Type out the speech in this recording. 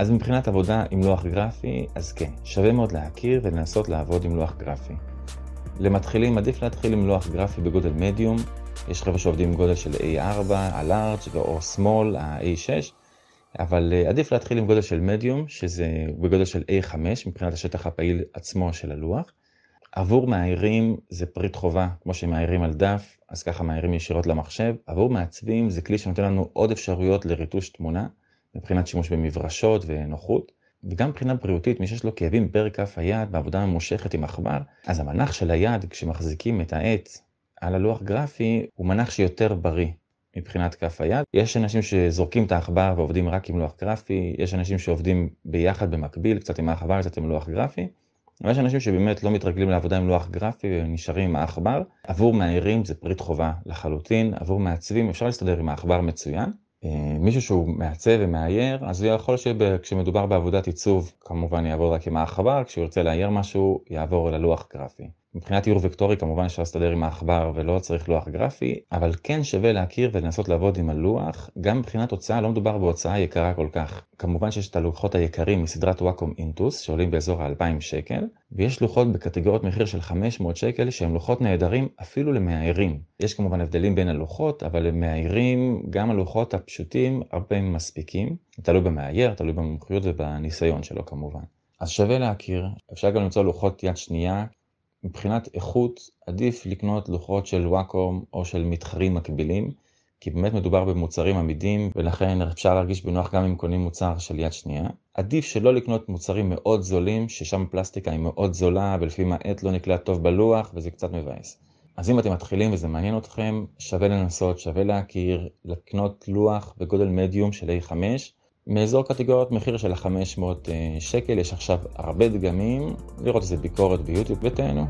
אז מבחינת עבודה עם לוח גרפי, אז כן, שווה מאוד להכיר ולנסות לעבוד עם לוח גרפי. למתחילים עדיף להתחיל עם לוח גרפי בגודל מדיום, יש חבר'ה שעובדים עם גודל של A4, ה-large או small, ה-A6, אבל אה, עדיף להתחיל עם גודל של מדיום, שזה בגודל של A5 מבחינת השטח הפעיל עצמו של הלוח. עבור מאיירים זה פריט חובה, כמו שמאיירים על דף, אז ככה מאיירים ישירות למחשב. עבור מעצבים זה כלי שנותן לנו עוד אפשרויות לריטוש תמונה, מבחינת שימוש במברשות ונוחות. וגם מבחינה בריאותית, מי שיש לו כאבים פר כף היד בעבודה ממושכת עם עכבר, אז המנח של היד כשמחזיקים את העט על הלוח גרפי הוא מנח שיותר בריא מבחינת כף היד. יש אנשים שזורקים את העכבר ועובדים רק עם לוח גרפי, יש אנשים שעובדים ביחד במקביל, קצת עם העכבר, קצת עם לוח גרפי. ויש אנשים שבאמת לא מתרגלים לעבודה עם לוח גרפי ונשארים עם העכבר. עבור מאיירים זה פריט חובה לחלוטין, עבור מעצבים אפשר להסתדר עם העכבר מצוין. אה, מישהו שהוא מעצב ומאייר, אז יכול שכשמדובר בעבודת עיצוב, כמובן יעבור רק עם העכבר, כשהוא ירצה לאייר משהו, יעבור ללוח גרפי. מבחינת איור וקטורי כמובן אפשר להסתדר עם העכבר ולא צריך לוח גרפי, אבל כן שווה להכיר ולנסות לעבוד עם הלוח, גם מבחינת הוצאה לא מדובר בהוצאה יקרה כל כך. כמובן שיש את הלוחות היקרים מסדרת וואקום אינטוס שעולים באזור ה-2000 שקל, ויש לוחות בקטגוריות מחיר של 500 שקל שהם לוחות נהדרים אפילו למאיירים. יש כמובן הבדלים בין הלוחות, אבל למאיירים גם הלוחות הפשוטים הרבה פעמים מספיקים, תלוי במאייר, תלוי במומחיות ובניסיון שלו כמובן. אז שווה להכיר, אפשר גם למצוא לוחות יד שנייה מבחינת איכות עדיף לקנות לוחות של וואקום או של מתחרים מקבילים, כי באמת מדובר במוצרים עמידים ולכן אפשר להרגיש בנוח גם אם קונים מוצר של יד שנייה. עדיף שלא לקנות מוצרים מאוד זולים, ששם הפלסטיקה היא מאוד זולה ולפעמים העט לא נקלט טוב בלוח וזה קצת מבאס. אז אם אתם מתחילים וזה מעניין אתכם, שווה לנסות, שווה להכיר, לקנות לוח בגודל מדיום של A5, מאזור קטגוריות מחיר של ה-500 אה, שקל, יש עכשיו הרבה דגמים, לראות איזה ביקורת ביוטיוב ותהנו.